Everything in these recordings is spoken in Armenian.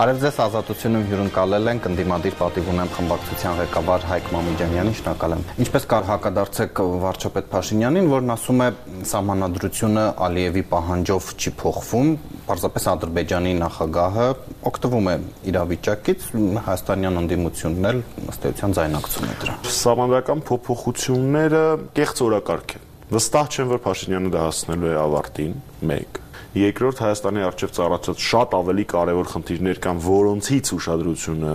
Արև ձեզ ազատությունում հյուրընկալել ենք ընդդիմադիր պատիվ ունեմ խմբակցության ղեկավար Հայկ Մամիջանյանին, շնորհակալ եմ։ Ինչպես կար հակադարձեք վարչապետ Փաշինյանին, որն ասում է սահմանադրությունը Ալիևի պահանջով չի փոխվում, պարզապես Ադրբեջանի նախագահը օգտվում է իրավիճակից, հայաստանյան ընդդիմությունն էլ ըստ էության ձայնակցում է դրան։ Սահմանադրական փոփոխությունները կեղծ օրակարգ են։ Վստահ չեմ, որ Փաշինյանը դա հասնելու է ավարտին 1 Երկրորդ Հայաստանի արչև ծառացած շատ ավելի կարևոր խնդիրներ կան, որոնցից ուշադրությունը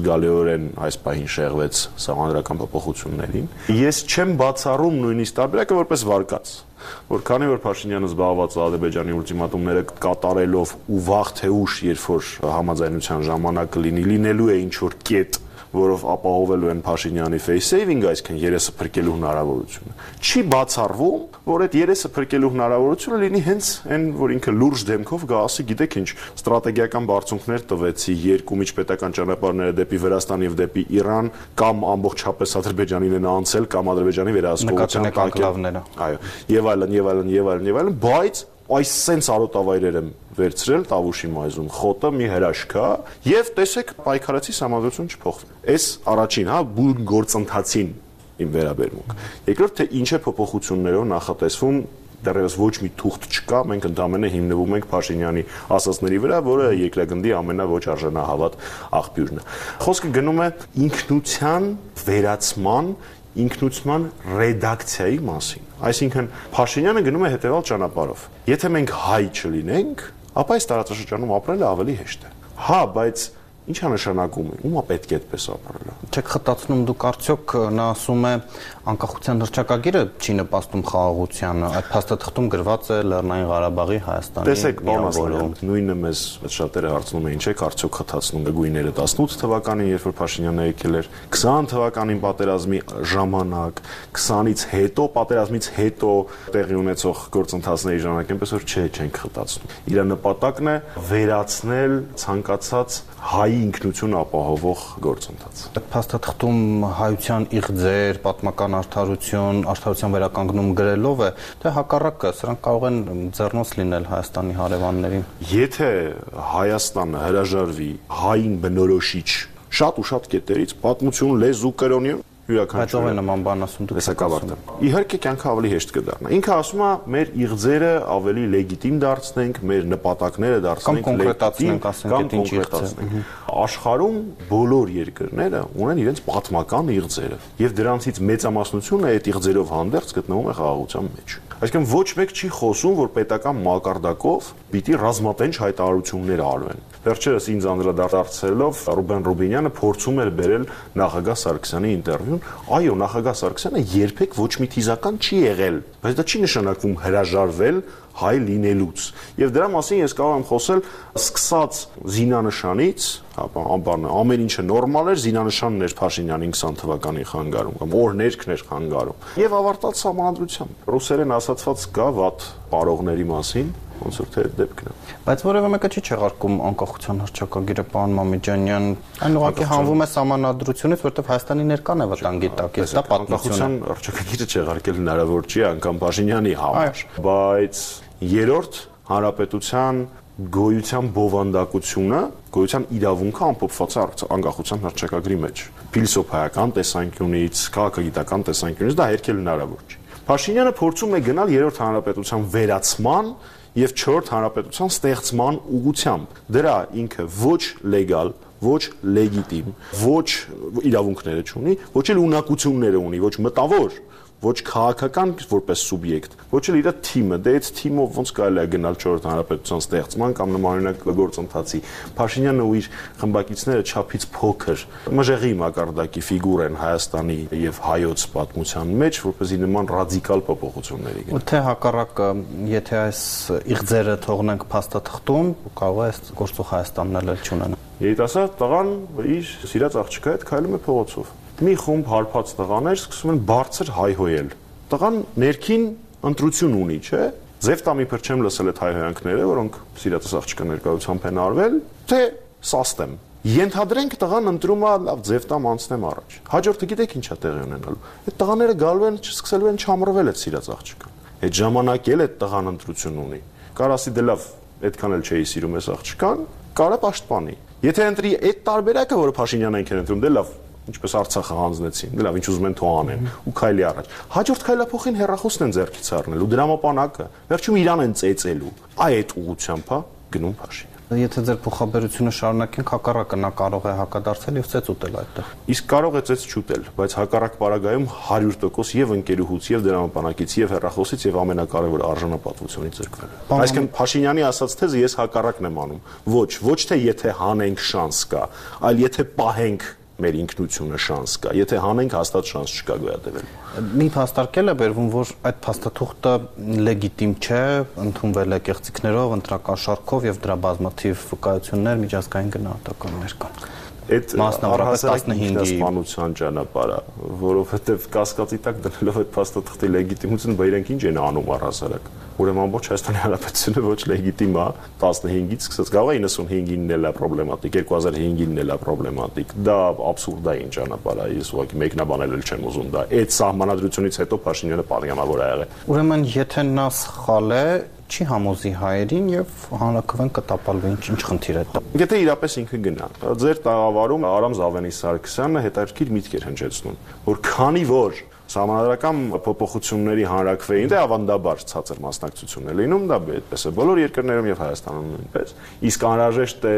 զգալիորեն այս պահին շեղվեց սահմանադրական փոփոխություններին։ Ես չեմ բացառում նույնիսկ տարբերակը որպես վարկած որ քանի որ Փաշինյանը զբաղված է Ադրբեջանի ուլտիմատումները կատարելով ու վաղ թե ուշ, երբ որ համաձայնության ժամանակը լինի, լինելու է ինչ որ կետ որով ապահովելու են Փաշինյանի face saving, այսինքն երեսը փրկելու հնարավորությունը։ Չի բացառվում, որ այդ երեսը փրկելու հնարավորությունը լինի հենց այն, որ ինքը լուրջ դեմքով գա ասի, գիտեք ինչ, ստրատեգիական բարձունքներ տվեցի երկու միջպետական ճանապարհները դեպի Վրաստան եւ դեպի Իրան կամ ամբողջապես Ադրբեջանին են անցել կամ Ադրբեջանի վերահսկողության կարգավորները։ Այո, եւ այլն, եւ այլն, եւ այլն, եւ այլն, բայց այս սենց արոտավայրեր եմ վերցրել Տավուշի մայզում, խոտը մի հրաշք է եւ տեսեք պայքարացի համազգություն չփոխվում։ Այս առաջին, հա, բուն գործընթացին իմ վերաբերմունք։ Երկրորդ թե ինչ է փոփոխություններով նախատեսվում դեռևս ոչ մի թուղթ չկա, մենք ընդամենը հիմնվում ենք Փաշինյանի ասացների վրա, որը երկրագնդի ամենաոչ արժանահավատ աղբյուրն է։ Խոսքը գնում է ինքնության վերացման ինքնուցման ռեդակցիայի մասին։ Այսինքն Փաշինյանը գնում է հետևալ ճանապարհով։ Եթե մենք հայ չլինենք, ապա այս տարածաշրջանում ապրելը ավելի հեշտ է։ Հա, բայց Ինչ է? Նշանակում։ Ումա պետք է այդպես ապրելը։ Չեք խտացնում դուք արդյոք նա ասում է անկախության հռչակագիրը չի նպաստում խաղաղությանը, այդ փաստաթղթում գրված է Լեռնային Ղարաբաղի Հայաստանի Տեսեք, բանասն նույնը մեզ շատերը հարցնում էին, չէ՞, արդյոք խտացնում գույները 18 թվականին, երբ որ Փաշինյանը եկել էր, 20 թվականին պատերազմի ժամանակ, 20-ից հետո պատերազմից հետո տեղի ունեցող գործընթացների ժամանակ, այնպես որ չէ, չենք խտացնում։ Իր նպատակն է վերացնել ցանկացած հայի ինքնություն ապահովող գործընթաց։ Այդ փաստաթղթում հայության իղձեր, պատմական արդարություն, արդարության վերականգնում գրելով է, թե հակառակը, սրանք կարող են ձեռնոց լինել Հայաստանի հարևաններին։ Եթե Հայաստանը հրաժարվի հային բնորոշիչ շատ ու շատ կետերից պատմություն, լեզու, կրոնի յուրաքանչյուր Բայց ով է նման բան ասում դուք տեսակավարտը։ Իհարկե կյանքը ավելի հեշտ կդառնա։ Ինքը ասում է մեր իղձերը ավելի լեգիտիմ դարձնենք, մեր նպատակները դարձնենք լեգիտիմ, կամ կոնկրետացնենք։ Աշխարհում բոլոր երկրները ունեն իրենց պատմական իղձերը, եւ դրանցից մեծամասնությունը այդ իղձերով հանդերձ գտնվում է խաղաղության մեջ։ Այսինքն ոչ մեկ չի խոսում, որ պետական մակարդակով պիտի ռազմատենչ հայտարարություններ արվեն։ Վերջերս ինձ անդրադարձելով Ռուբեն Ռուբինյանը փորձում էր բերել նախագահ Սարգսյանի ինտերվյուն։ Այո, նախագահ Սարգսյանը երբեք ոչ մի թիզական չի եղել, բայց դա չի նշանակվում հրաժարվել հայ լինելուց։ Եվ դրա մասին ես կարող եմ խոսել սկսած զինանշանից, հա, ամբարնը ամեն ինչը նորմալ էր, զինանշանն էր Փաշինյանին 20 թվականի խանգարում կամ օրներքն էր խանգարում։ Եվ ավարտած համանդրությամբ ռուսերեն ասացված կա վատ պարողների մասին, ոնց որ թե դեպքն է։ Բայց որևէ մեկը չի չեղարկում անկախության հռչակագիրը պարոն Մամիջանյան, այն ուղղակի հանվում է համանadrությունից, որտեղ Հայաստանի ներկան է վտանգի տակ, դա պատմություն է։ Հռչակագիրը չեղարկել հնարավոր չի անգամ Փաշինյանի համար, բայց երրորդ հանրապետության գոյության բովանդակությունը, գոյության իրավունքը ամփոփված է անկախության հռչակագրի մեջ։ Փիլիսոփայական տեսանկյունից, քաղաքագիտական տեսանկյունից դա հերքել հնարավոր չի։ Փաշինյանը փորձում է գնալ երրորդ հանրապետության վերացման եւ 4-րդ հանրապետության ստեղծման ուղությամբ։ Դրա ինքը ոչ լեգալ, ոչ լեգիտիմ, ոչ իրավունքները չունի, ոչ էլ ունակությունները ունի, ոչ մտավոր ոչ քաղաքական որպես սուբյեկտ, ոչ էլ իր թիմը, դե այդ թիմով ոնց կարելի է գնալ 4-րդ հանրապետության ստեղծման կամ նմանօրինակ գործընթացի։ Փաշինյանը ու իր խմբակիցները չափից փոքր մժեղի մակարդակի ֆիգուր են Հայաստանի եւ հայոց պատմության մեջ, որպեսզի նման ռադիկալ փոփոխությունների գնան։ Թե հակառակը, եթե այս իղձերը թողնենք փաստաթղթում, կարող է գործող Հայաստանն էլ չունենա։ Երիտասարդ տղան իր սիրած աղջկա հետ քայլում է փողոցով մի խումբ հարբած տղաներ սկսում են բարձր հայհոյել։ Տղան ներքին ընտրություն ունի, չէ՞։ Զեվտամի փր չեմ լսել այդ հայհոյանքները, որոնք սիրածս աղջկա ներկայությամբ են արվել, թե սաստեմ։ Ենթադրենք տղան ընտրում է լավ ձևտամ անցնեմ առաջ։ Հաջորդը գիտեք ինչա տեղի ունենալու։ Այդ տղաները գալու են, չսկսելու են չամրվել այդ սիրած աղջկան։ Այդ ժամանակ էլ այդ տղան ընտրություն ունի։ Կարասի դե լավ այդքան էլ չէի սիրում այս աղջկան, կարա պաշտպանի։ Եթե ընտրի այդ տարբերակը, որը Փաշինյանն են ընտրում, դե լավ, ինչպես Արցախը հանձնեցին, լավ, ինչ ուզում են թող անեն ու քայլի առաջ։ Հաջորդ քայլափոխին հերախոսն են ձեռքից առնել ու դրամապանակը, վերջում իրան են ծեծելու։ Այ այդ ուղությամբ, հա, գնում Փաշինյան։ Եթե ձեր փոխաբերությունը շարունակենք, հակառակը նա կարող է հակադարձել եւ ծեծ ուտել այդտեղ։ Իսկ կարող է ծեծ չուտել, բայց հակառակ պարագայում 100% եւ ընկերուհուց եւ դրամապանակից եւ հերախոսից եւ ամենակարևորը արժանապատվությունից զրկվել։ Այսինքն Փաշինյանի ասած թեզը ես հակառակն եմ անում։ Ոչ, ոչ թե եթե հանենք շանս կա, այլ եթե պահենք մեր ինքնությունը շանս կա։ Եթե հանենք, հաստատ շանս չկա գոյատևել։ Մի փաստարկել է բերվում, որ այդ փաստաթուղթը լեգիտիմ չէ, ընդունվել է կեղծիքներով, ընտրական շարքով եւ դրա բազմաթիվ վկայություններ միջազգային գնահատականներ կան այդ մասնավորապես 15-ի սպանության ճանապարհը, որովհետև կասկածի տակ դնելով այդ փաստաթղթի լեգիտիմությունը, բա իրենք ինչ են անում առհասարակ։ Ուրեմն ամբողջ Հայաստանի Հանրապետությունը ոչ լեգիտիմ է 15-ից սկսած է 95-ին էլ է պրոբլեմատիկ, 2005-ին էլ է պրոբլեմատիկ։ Դա աբսուրդային ճանապարհ է, ես ուղղակի մեկնաբանել էլ չեմ ուզում դա։ Այդ սահմանադրությունից հետո Փաշինյանը պատգամավոր է եղել։ Ուրեմն եթե նա սխալ է, չի համոզի հայերին եւ հանրակրվեն կտապալվի ինչ ինչ խնդիր է դա։ Եթե իրապես ինքը գնա, ձեր տաղավարում Արամ Զավենի Սարգսյանը հետաքրքիր միտք էր հնչեցնում, որ քանի որ Սահմանադրական փոփոխությունների հանրակրվեին դե ավանդաբար ցածր մասնակցություն է լինում, դա այդպես է բոլոր երկրներում եւ Հայաստանում նույնպես։ Իսկ անհրաժեշտ է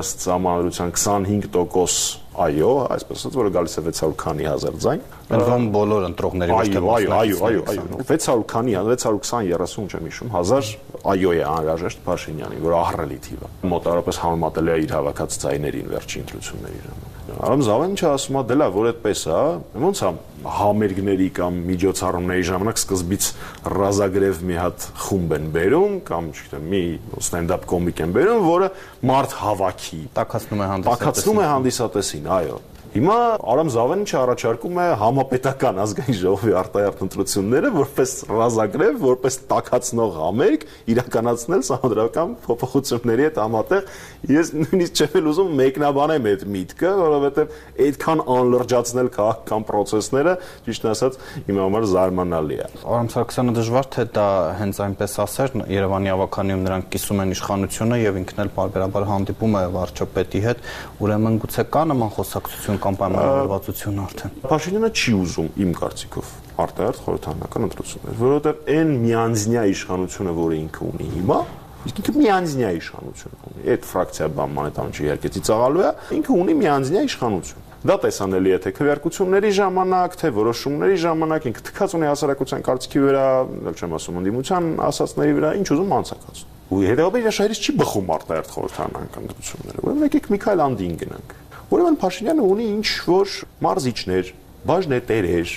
ըստ սահմանադրության 25% այո, այսպես ասած, որը գալիս է 600 քանի հազար ձայն։ Ընտրում բոլոր ընտրողների ոչ թե այո, այո, այո, այո, 600 քանի, 620, 30 չեմ հիշում, հազար այո է անհրաժեշտ Փաշինյանին, որ ահռելի թիվ է։ Մոտարապես համեմատել է իր հավաքած ձայներին վերջին ընտրությունների ժամանակ։ Արամ Զավեն չէ ասում է դե լավ, որ այդպես է, ոնց է համերգների կամ միջոցառումների ժամանակ սկզբից ռազագրև մի հատ խումբ են բերում կամ չգիտեմ մի ստենդափ կոմիկ են բերում, որը մարդ հավաքի, տակացնում է հանդիսատեսին։ Տակացնում է հանդիսատեսին, այո։ Հիմա Արամ Զավենը չառաջարկում է համապետական ազգային ժողովի արտահերտ ընտրությունները որպես ռազագրև, որպես տակածնող համերգ իրականացնել համադրական փոփոխությունների հետ համատեղ։ Ես նույնիսկ չեմ էլ ուզում մեկնաբանեմ այդ միտքը, որովհետև այդքան անլրջացնել քաղաքական process-ները, ճիշտ ասած, իմ համար զարմանալի է։ Արամ Սարգսյանը դժվար թե դա հենց այնպես ասեր, Երևանի ավականիում նրանք կիսում են իշխանությունը եւ ինքն էլ բարբերաբար հանդիպում է վարչապետի հետ, ուրեմն գուցե կա նման խոսակցություն կամ պայմանավորվածություն արդեն։ Փաշինյանը չի ուզում իմ կարծիքով արտահերթ խորհրդանական ընտրություններ, որովհետև այն միանձնյա իշխանությունը, որը ինքը ունի հիմա, իսկ ինքը միանձնյա իշխանություն ունի։ Այդ ֆրակցիա բան մանետան չի երկեցի ծաղալու է, ինքը ունի միանձնյա իշխանություն։ Դա տեսանելի է թե քվեարկությունների ժամանակ, թե որոշումների ժամանակ ինքը թքած ունի հասարակության կարծիքի վրա, ել չեմ ասում ընդդիմության ասացների վրա, ինչ ուզում անցակացնում։ Ու հետեւաբար իր շահերից չի բխում արտահերթ խորհրդանական ընտրությունները։ Ուրեմն եկեք Միքայել Անդին գնանք Ուրեմն Փաշինյանը ունի ինչ որ մարզիչներ, բաժնետերեր,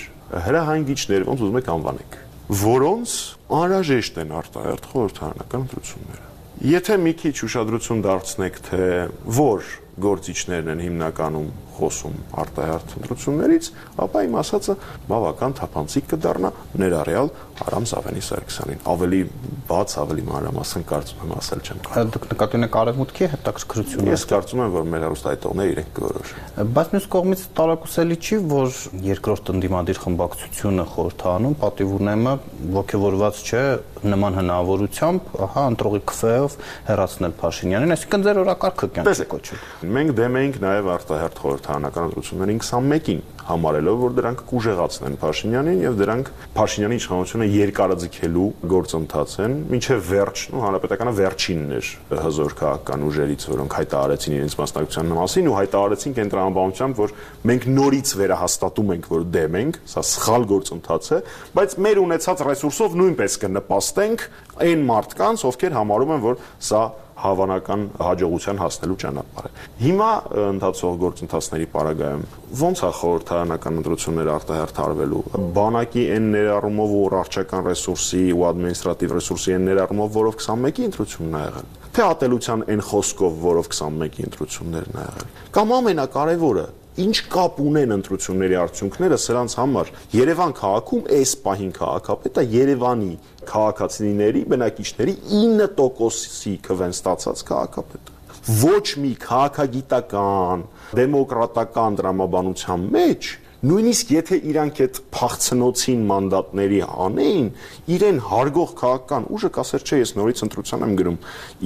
հրահանգիչներ, ոնց ուզում եք անվանեք, որոնց անհրաժեշտ են արտահերթ խորհրդարանական ընտրությունները։ Եթե մի քիչ ուշադրություն դարձնեք, թե որ գործիչներն են հիմնականում խոսում արտահերթ ընտրություններից, ապա իմ ասածը բավական թափանցիկ կդառնա ներառյալ Արամ Սավենի Սարգսյանին։ Ավելի բաց, ավելի մանրամասն կարծում եմ ասել չեմ կարող։ Դուք նկատի ունեք արևմուտքի հետաքրքրությունը։ Ես կարծում եմ, որ մեր հեռուստայտողները իրենք կորոշեն։ Բայց մյուս կողմից տարակուսելի չի, որ երկրորդ ընդդիմադիր խմբակցությունը խորհրդանում պատիվ ունեմը ողջավորված չէ նման հնարավորությամբ, ահա ընտրողի քվեով հերացնել Փաշինյանին, այսինքն ձեր օրակարգը կյանքի կոչել։ Մենք դեմ ենք նաև արտահերթ խորհրդարանական ընտրություններին 21-ին համարելով, որ դրանք կուժեղացնեն Փաշինյանին եւ դրանք Փաշինյանի իշխանությունը երկարաձգելու գործընթաց են, ինչեւ վերջ, ու հանրապետականը վերջինն էր հզոր քաղաքական ուժերից, որոնք հայտարարեցին իրենց մասնակցության մասին ու հայտարարեցին կենտրոնաբանությամբ, որ մենք նորից վերահաստատում ենք, որ դեմ ենք, սա սխալ գործընթաց է, բայց մեր ունեցած ռեսուրսով նույնպես կնպաստենք այն մարդկանց, ովքեր համարում են, որ սա հավանական հաջողության հասնելու ճանապարհ է։ Հիմա ընթացող գործընթացների պարագայում ո՞նց է խորհրդարանական ընտրությունները արտահերթարվելու։ Բանակի այն ներառումով ու ռարչական ռեսուրսի ու ադմինիստրատիվ ռեսուրսի այն ներառումով, որով 21-ի ընտրությունն ա եղել։ Թե ատելության այն խոսքով, որով 21-ի ընտրություններն ա եղել։ Կամ ամենակարևորը, ինչ կապ ունեն ընտրությունների արդյունքները սրանց համար Երևան քաղաքում այս պահին քաղաքապետը Երևանի քաղաքացիների բնակիչների 9%-ի քվեն ստացած քաղաքապետ ոչ մի քաղաքագիտական դեմոկրատական դրամաբանության մեջ նույնիսկ եթե իրանք այդ փախցնոցին մանդատների անեին, իրեն հարգող քաղաքական ուժը կասեր, չէ, ես նորից ընտրության եմ գրում,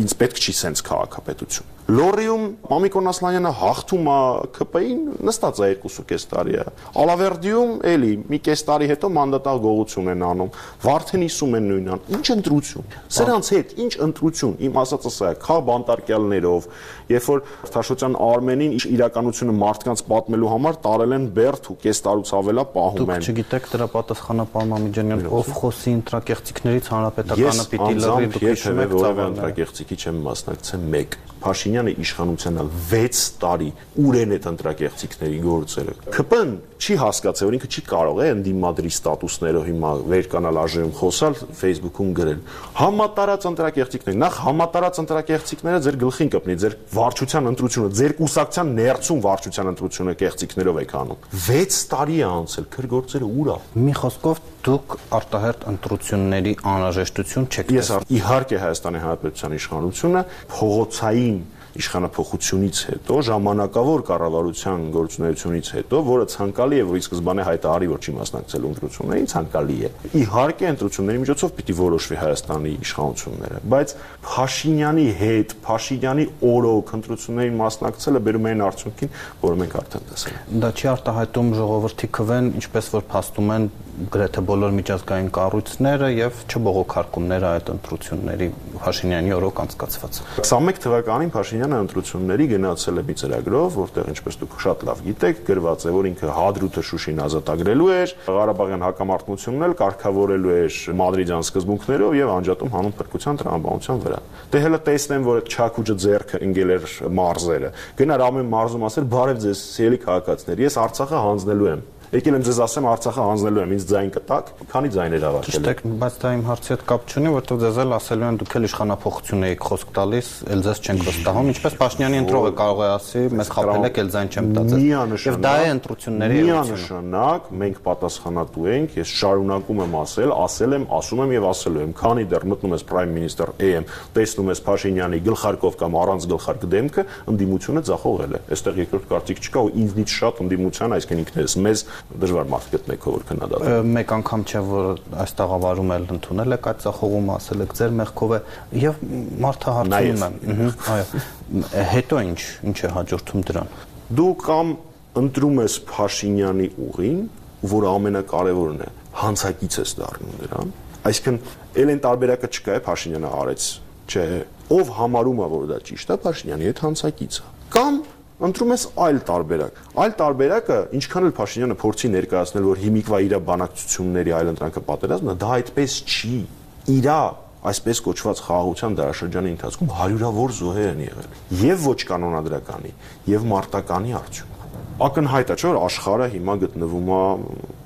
ինձ պետք չի սենց քաղաքապետություն։ Լորիում Մամիկոն Ասլանյանը հաղթում է ԿՊ-ին, նստած է 2.5 տարի է։ Ալավերդիում էլի մի կես տարի հետո մանդատալ գողություն են անում։ Վարդենիսում են նույնան։ Ինչ ընտրություն։ Սրանց հետ ինչ ընտրություն։ Իմ ասածը սա է, քա բանտարկյալներով, երբ որ Թաշոցյան Արմենին իրականությունը մարդկանց պատմելու համար տարել են Բերթ ու կես տարուց ավելա պահում են։ Դուք չգիտեք դրա պատասխանը պարոն Մամիջանյան, ով խոսի ընտրակեղծիքներից հանրապետականը պիտի լրի դուք հիշում եք ծավալը։ Ես ընտրակեղծիքի չեմ մասնակցել 1 Փաշինյանը իշխանությանը 6 տարի ուրեն այդ ընտրակեղծիքների գործերը։ ԿՊ-ն չի հասկացել, որ ինքը չի կարող է ընդդիմադրի ստատուսներով հիմա վերկանալ ԱԺ-ում խոսալ, Facebook-ում գրել։ Համատարած ընտրակեղծիքներ, նախ համատարած ընտրակեղծիքները ձեր գլխին կպնի, ձեր վարչության ընտրությունը, ձեր կուսակցության ներծում վարչության ընտրությունը կեղծիքներով եք անում։ 6 տարի է անցել, քրգործերը ուր է։ Մի խոսքով դուք արտահերտ ընտրությունների անհրաժեշտություն չեք Ես իհարկե Հայաստանի Հանրապետության իշխանությունը փողոցային իշխանապողությունից հետո ժամանակավոր կառավարության գործունեությունից հետո, որը ցանկալի է, որ ի սկզբանե հայտարարի, որ չի մասնակցել ընտրություններին, ցանկալի է։ Իհարկե ընտրությունների միջոցով պիտի որոշվի Հայաստանի իշխանությունները, բայց Փաշինյանի հետ, Փաշինյանի օրոք ընտրություններին մասնակցելը բերում է այն արդյունքին, որը մենք արդեն տեսել ենք։ Դա չի արտահայտում ժողովրդի քվեն, ինչպես որ փաստում են գրեթե բոլոր միջազգային կառույցները եւ չբողոքարկումները այդ ընտրությունների Փաշինյանի օրոք անցկացված։ 21 թվականին Փաշինյանը ընտրությունների գնացել է մի ծրագրով, որտեղ ինչպես դուք շատ լավ գիտեք, գրված է, որ ինքը Հադրութը Շուշին ազատագրելու էր, Ղարաբաղյան հակամարտությունն էլ կարգավորելու էր Մադրիդյան սկզբունքներով եւ անջատում հանուն փրկության տրամաբանության վրա։ Դե հələ տեսնեմ, որ այդ Չակուջը ձերքը ընկել էր մարզերը։ Գնար ամեն մարզում ասել՝ «Բարև ձեզ, սիրելի քաղաքացիներ, ես Արցախը հանձնելու եմ»։ Եկել եմ ձեզ ասեմ Արցախը հանձնելու եմ, ինձ ձայն կտակ, քանի ձայներ ավարտել Ճիշտ է, բայց դա իմ հարցի հետ կապ չունի, որովհետև ձեզ էլ ասելու են դուք էլ իշխանապողություն եք խոսք տալիս, ել ձեզ չենք վստահում, ինչպես Պաշտյանի ընտրողը կարող է ասի, մեզ խափել եք, ել ձայն չեմ տածել։ Եվ դա է ընտրությունների միանշանակ մենք պատասխանատու ենք, ես շարունակում եմ ասել, ասել եմ, ասում եմ եւ ասելու եմ, քանի դեռ մտնում ես Prime Minister AM, տեսնում ես Փաշինյանի գլխարկով կամ առանց գլխարկ դեմքը, ընդդիմությունը ձախողել է։ Այստեղ երկրորդ կարծիք չկա ու ինձնից շատ ընդդիմության, այսինքն ինքներս մեզ դժվար մարդ գտնեք, որ քննադատել։ Մեկ անգամ չէ որ այս տաղավարում էլ ընդունել եք այդ ցախողումը, ասել եք ձեր մեղքով է եւ մարդը հարցնում է, այո։ Հետո ինչ, ինչ է հաջորդում դրան։ Դու կամ ընտրում ես Փաշինյանի ուղին, որը ամենակարևորն է, հանցակից ես դառնում դրան։ Այսինքն, ել են տարբերակը չկա է Փաշինյանը արեց, չէ, ով համարում է որ դա ճիշտ է, Փաշինյանի հետ հանցակիցը։ Կամ ընտրում ես այլ տարբերակ։ Այլ տարբերակը, ինչքան էլ Փաշինյանը փորձի ներկայացնել, որ հիմիկվա իր բանակցությունների այլ ընտրանքը պատերազմն է, դա այդպես չի։ Իրա այսպես կոչված խաղաղության դարաշրջանի ընթացքում հարյուրավոր զոհեր են եղել եւ ոչ կանոնադրականի եւ մարտականի արդյունքում ակնհայտ է չէ՞ որ աշխարհը հիմա գտնվում է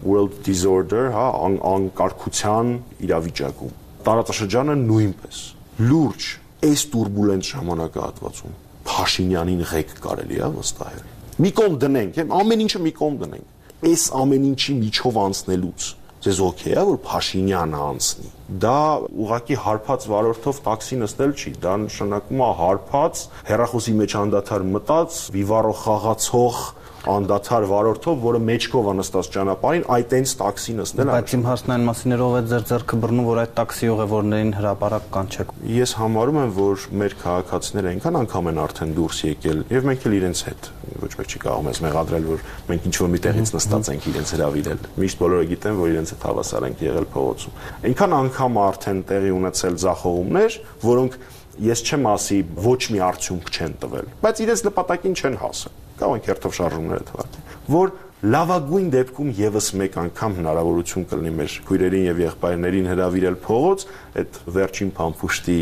world disorder, հա, անկարգության իրավիճակում տարածաշրջանը նույնպես լուրջ այս турբուլենտ ժամանակահատվածում Փաշինյանին ղեկ կարելի է վստահել։ Մի կողմ դնենք, ամեն ինչը մի կողմ դնենք։ Այս ամեն ինչի միջով անցնելուց ձեզ օքեյ է որ Փաշինյանը անցնի։ Դա ուղակի հարփած վարորդով տաքսի նստել չի, դա նշանակում է հարփած հերախոսի մեջ անդադար մտած, վիվարո խաղացող անդադար վարորդով, որը մեջքով է նստած ճանապարհին, այդ այնց տաքսի նստել է։ Բայց իմ հարցն այն մասին էր, ով է ձեր ձեռքը բռնում, որ այդ տաքսի ուղևորներին հրաապարակ կանչեք։ Ես համարում եմ, որ մեր քաղաքացիները այնքան անգամ են արդեն դուրս եկել, եւ մենք էլ իրենց հետ ոչ մեկ չի կարող մեզ մեղադրել, որ մենք ինչ որ մի տեղից նստած ենք իրենց հravirել։ Միշտ բոլորը գիտեն, որ իրենց հետ հավասար ենք եղել փողոցում։ Այնքան անգամ արդեն տեղի ունեցել ձախողումներ, որոնք ես չեմ ասի ոչ մի արդյունք չեն տվել, բայց իրենց նպատակին չեն հասել կարող ենք հերթով շարժումները թվարկել, որ լավագույն դեպքում եւս մեկ անգամ հնարավորություն կլինի մեր քույրերին եւ եղբայրներին հravirել փողոց, այդ վերջին փամփուշտի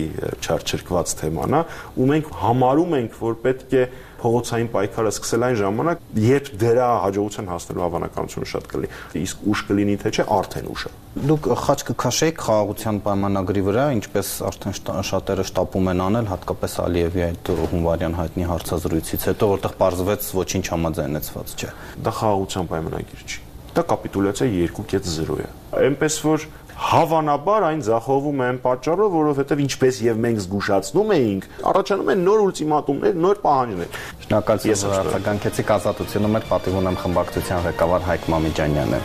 չարչրկված թեման է, ու մենք համարում ենք, որ պետք է փողոցային պայքարը սկսել այն ժամանակ, երբ դրա հաջողության հասնելու հավանականությունը շատ կլինի։ Իսկ ուշ կլինի թե չէ, արդեն ուշ է։ Դուք խաչ կքաշեիք խաղաղության պայմանագրի վրա, ինչպես արդեն շատերը շտապում են անել, հատկապես Ալիևի այդ հունվարյան հայտնի հարցազրույցից հետո, որտեղ պարզվեց ոչինչ համաձայնեցված չէ։ Դա խաղաղության պայմանագիր չի։ Դա կապիտուլյացիա 2.0 է։ Էնպես որ Հավանաբար այն ձախողվում է այն պատճառով, որովհետև ինչպես եւ մենք զգուշացնում էինք, առաջանում են նոր ուլտիմատումներ, նոր պահանջներ։ Շնորհակալություն, որ արձագանքեցիք ազատությունը մեր պատիվ ունեմ խմբակցության ղեկավար Հայկ Մամիջանյանը։